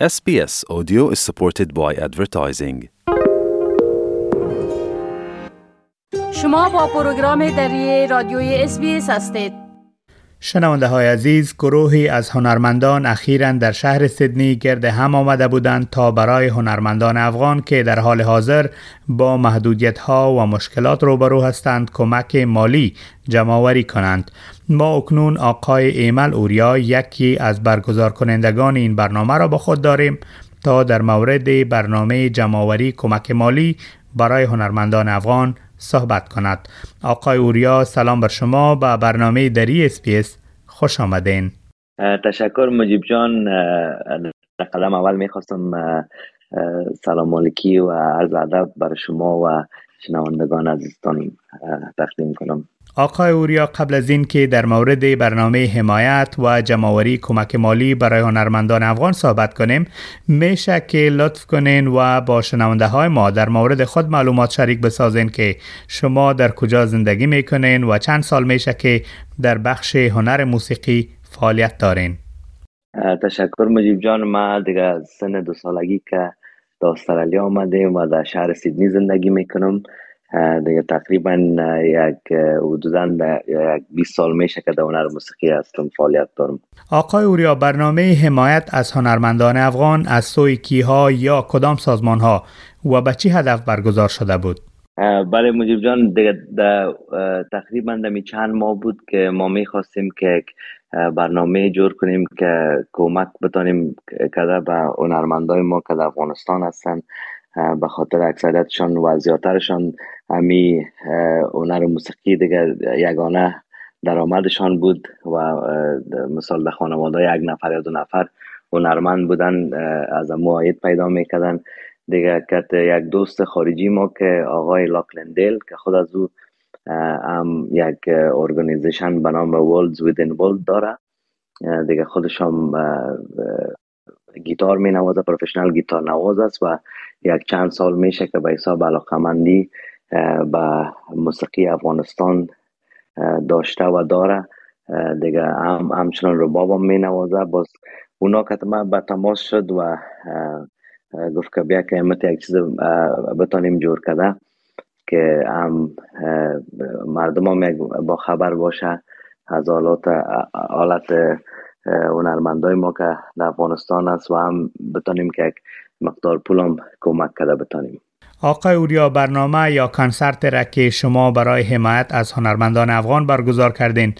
SBS Audio is supported by advertising. شما با پروگرام دری رادیوی SBS هستید. شنونده های عزیز گروهی از هنرمندان اخیرا در شهر سیدنی گرد هم آمده بودند تا برای هنرمندان افغان که در حال حاضر با محدودیت ها و مشکلات روبرو هستند کمک مالی جمعوری کنند ما اکنون آقای ایمل اوریا یکی از برگزار کنندگان این برنامه را با خود داریم تا در مورد برنامه جمعوری کمک مالی برای هنرمندان افغان صحبت کند. آقای اوریا سلام بر شما به برنامه دری اسپیس خوش آمدین. تشکر مجیب جان. در قدم اول می‌خواستم سلام مالکی و عرض ادب بر شما و شنوندگان عزیزتان تقدیم کنم. آقای اوریا قبل از این که در مورد برنامه حمایت و جمعوری کمک مالی برای هنرمندان افغان صحبت کنیم میشه که لطف کنین و با شنونده های ما در مورد خود معلومات شریک بسازین که شما در کجا زندگی می‌کنین و چند سال میشه که در بخش هنر موسیقی فعالیت دارین. تشکر مجیب جان. ما دیگه سن دو سالگی که در استرالیا آمدیم و در شهر سیدنی زندگی می‌کنم. دیگه تقریبا یک حدودا یک 20 سال میشه که در هنر موسیقی هستم فعالیت دارم. آقای اوریا برنامه حمایت از هنرمندان افغان از سوی کیها یا کدام سازمان ها و به چی هدف برگزار شده بود؟ بله مجیب جان دیگه تقریبا دمی چند ماه بود که ما می‌خواستیم که برنامه جور کنیم که کمک بتانیم کرده به هنرمندای ما که در افغانستان هستن. به خاطر اکثریتشان و زیادترشان همی هنر موسیقی دیگه یگانه درآمدشان بود و مثال در خانواده یک نفر یا دو نفر هنرمند بودن از معاید پیدا می‌کردن. دیگه کت یک دوست خارجی ما که آقای لاکلندل که خود از او هم یک ارگانیزیشن به نام Worlds Within World داره. دیگه خودش هم گیتار می نوازه پروفشنال گیتار نواز است و یک چند سال میشه که به حساب علاقمندی به موسیقی افغانستان داشته و داره. دیگه هم همچنان رباب هم می نوازه باز اونا که به تماس شد و گفت که بیا که امت یک چیز بتانیم جور کرده که هم مردم هم با خبر باشه. از حالات حالت هنرمندای ما که در افغانستان است و هم بتانیم که یک مقدار پولم کمک کرده بتانیم آقای اوریا برنامه یا کنسرت را که شما برای حمایت از هنرمندان افغان برگزار کردین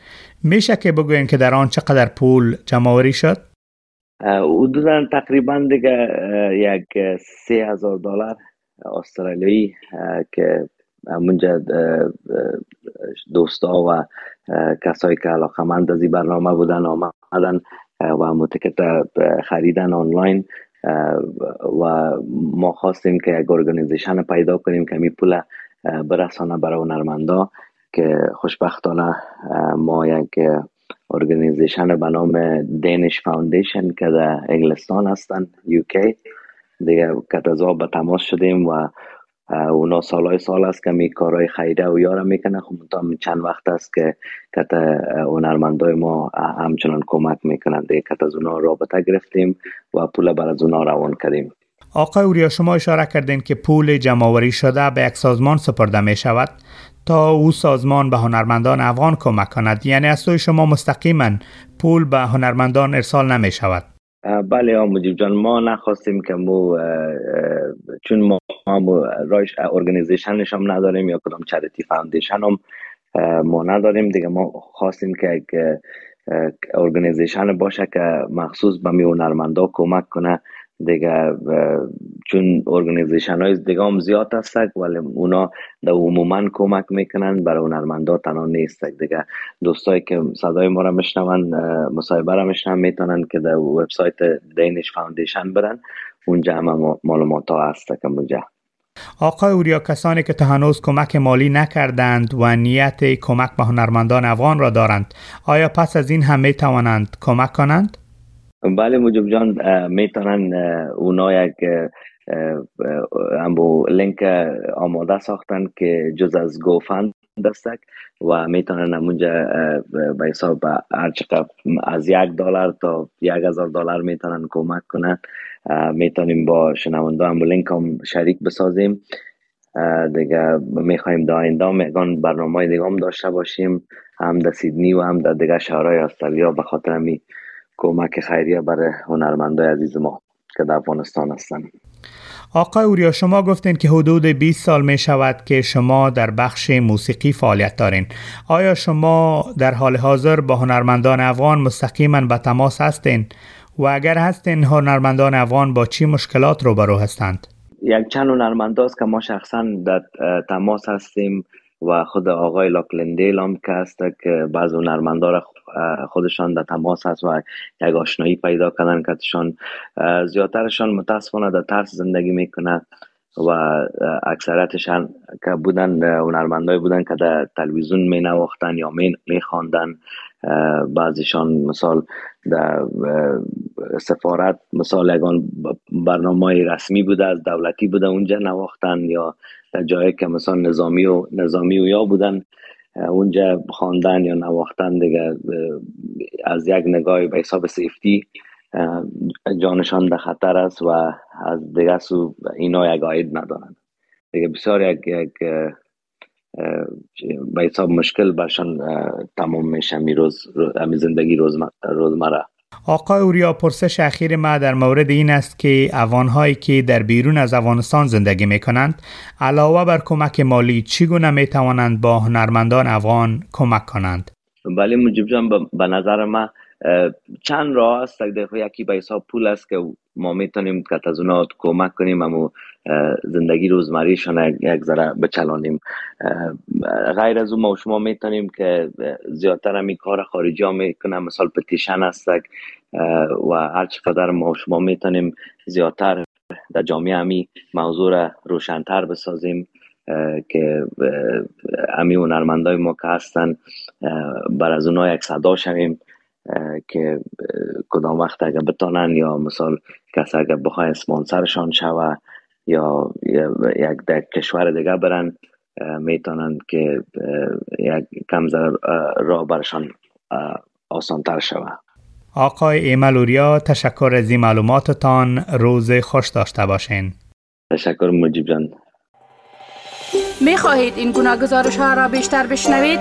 میشه که بگوین که در آن چقدر پول جمعوری شد؟ حدودا تقریبا دیگه یک سه هزار دلار استرالیایی که همونجا دوستا و کسایی که علاقمند از این برنامه بودن آمدن و تکت خریدن آنلاین و ما خواستیم که یک organization پیدا کنیم که می پول برسانه برای هنرمندا که خوشبختانه ما یک organization به نام دینش Foundation که در انگلستان هستن UK دیگه که به تماس شدیم و اونا سالهای سال است که می کارهای خیره و یارم می‌کنه خب چند وقت است که کت هنرمندای ما همچنان کمک می‌کنند کت از اونا رابطه گرفتیم و پول بر از اونا روان کردیم. آقای اوریا شما اشاره کردین که پول جمعوری شده به یک سازمان سپرده می شود تا او سازمان به هنرمندان افغان کمک کند یعنی از سوی شما مستقیما پول به هنرمندان ارسال نمی شود بله مجیب جان ما نخواستیم که مو چون ما, ما برایش organization ش هم نداریم یا کدام charity foundation هم ما نداریم. دیگه ما خواستیم که یک organization باشه که مخصوص به می هنرمندا کمک کنه. دیگه چون organization های دیگه هم زیاد هست ولی اونا در عموما کمک می‌کنن برای هنرمندا تنها نیست. دیگه دوستایی که صدای ما را میشنون مصاحبه را میشنون می‌تونن که در وبسایت دینش فاوندیشن برن. اونجا همه معلومات ها هست. که اونجا. آقای اوریا کسانی که تا هنوز کمک مالی نکردند و نیت کمک به هنرمندان افغان را دارند آیا پس از این هم می توانند کمک کنند؟ بله موجب جان می‌تونن اونا یک امو لینک آماده ساختن که جز از گوفند دستک و می‌تونن اونجا به حساب هر از یک دلار تا یک هزار دلار می‌تونن کمک کنن. می‌تونیم با شنونده هم لینک هم شریک بسازیم. دیگه می‌خوایم دا آینده میگان برنامه دیگه هم داشته باشیم. هم در سیدنی و هم در دیگه شهرهای استرالیا به خاطر کمک خیریه برای هنرمندای عزیز ما که در افغانستان هستن. آقای اوریا شما گفتین که حدود 20 سال می شود که شما در بخش موسیقی فعالیت دارین. آیا شما در حال حاضر با هنرمندان افغان مستقیما به تماس هستین؟ و اگر هستین هنرمندان افغان با چی مشکلات روبرو هستند؟ یک چند هنرمنداست که ما شخصا در تماس هستیم. و خود آقای لاکلندیل هم که هست که بعض هنرمندا خودشان در تماس هست و یک آشنایی پیدا کردن که زیادترشان متاسفانه در ترس زندگی می‌کنه و اکثرتشان که بودن هنرمندای بودن که در تلویزیون می نواختن یا می خواندن بعضیشان مثال در سفارت مثال یگان برنامه رسمی بوده از دولتی بوده اونجا نواختن یا در جایی که مثلا نظامی و نظامی و یا بودن اونجا خواندن یا نواختن دیگه از یک نگاه به حساب سیفتی. جانشان در خطر است و از دیگه سو اینا یک آید ندارن دیگه بسیار یک, یک به حساب مشکل برشان تمام میشه می روز زندگی روزمره آقای اوریا پرسش اخیر ما در مورد این است که افغانهایی که در بیرون از افغانستان زندگی می کنند علاوه بر کمک مالی چگونه می توانند با هنرمندان افغان کمک کنند؟ بله مجیب جان به نظر ما چند راه است؟ یکی به حساب پول است که ما می‌تونیم که از اونا کمک کنیم اما زندگی روزمریشان یک ذره بچلانیم. غیر از اون ما شما می‌تونیم که زیادتر همی کار خارجی ها می‌کنم مثال پتیشن هست و هر چقدر ما شما می‌تونیم زیادتر در جامعه همی موضوع روشنتر بسازیم که امی هنرمندای ما که هستن بر از اونها یک صدا شویم که کدام وقت اگر بتانن یا مثال کسی اگر بخواه اسپانسرشان شوه یا یک در کشور دیگه برن می‌تونن که یک کم راه برشان آسانتر شوه. آقای ایمالوریا تشکر از این معلوماتتان. روز خوش داشته باشین. تشکر مجیب جان. می خواهید این گونه گزارش ها را بیشتر بشنوید؟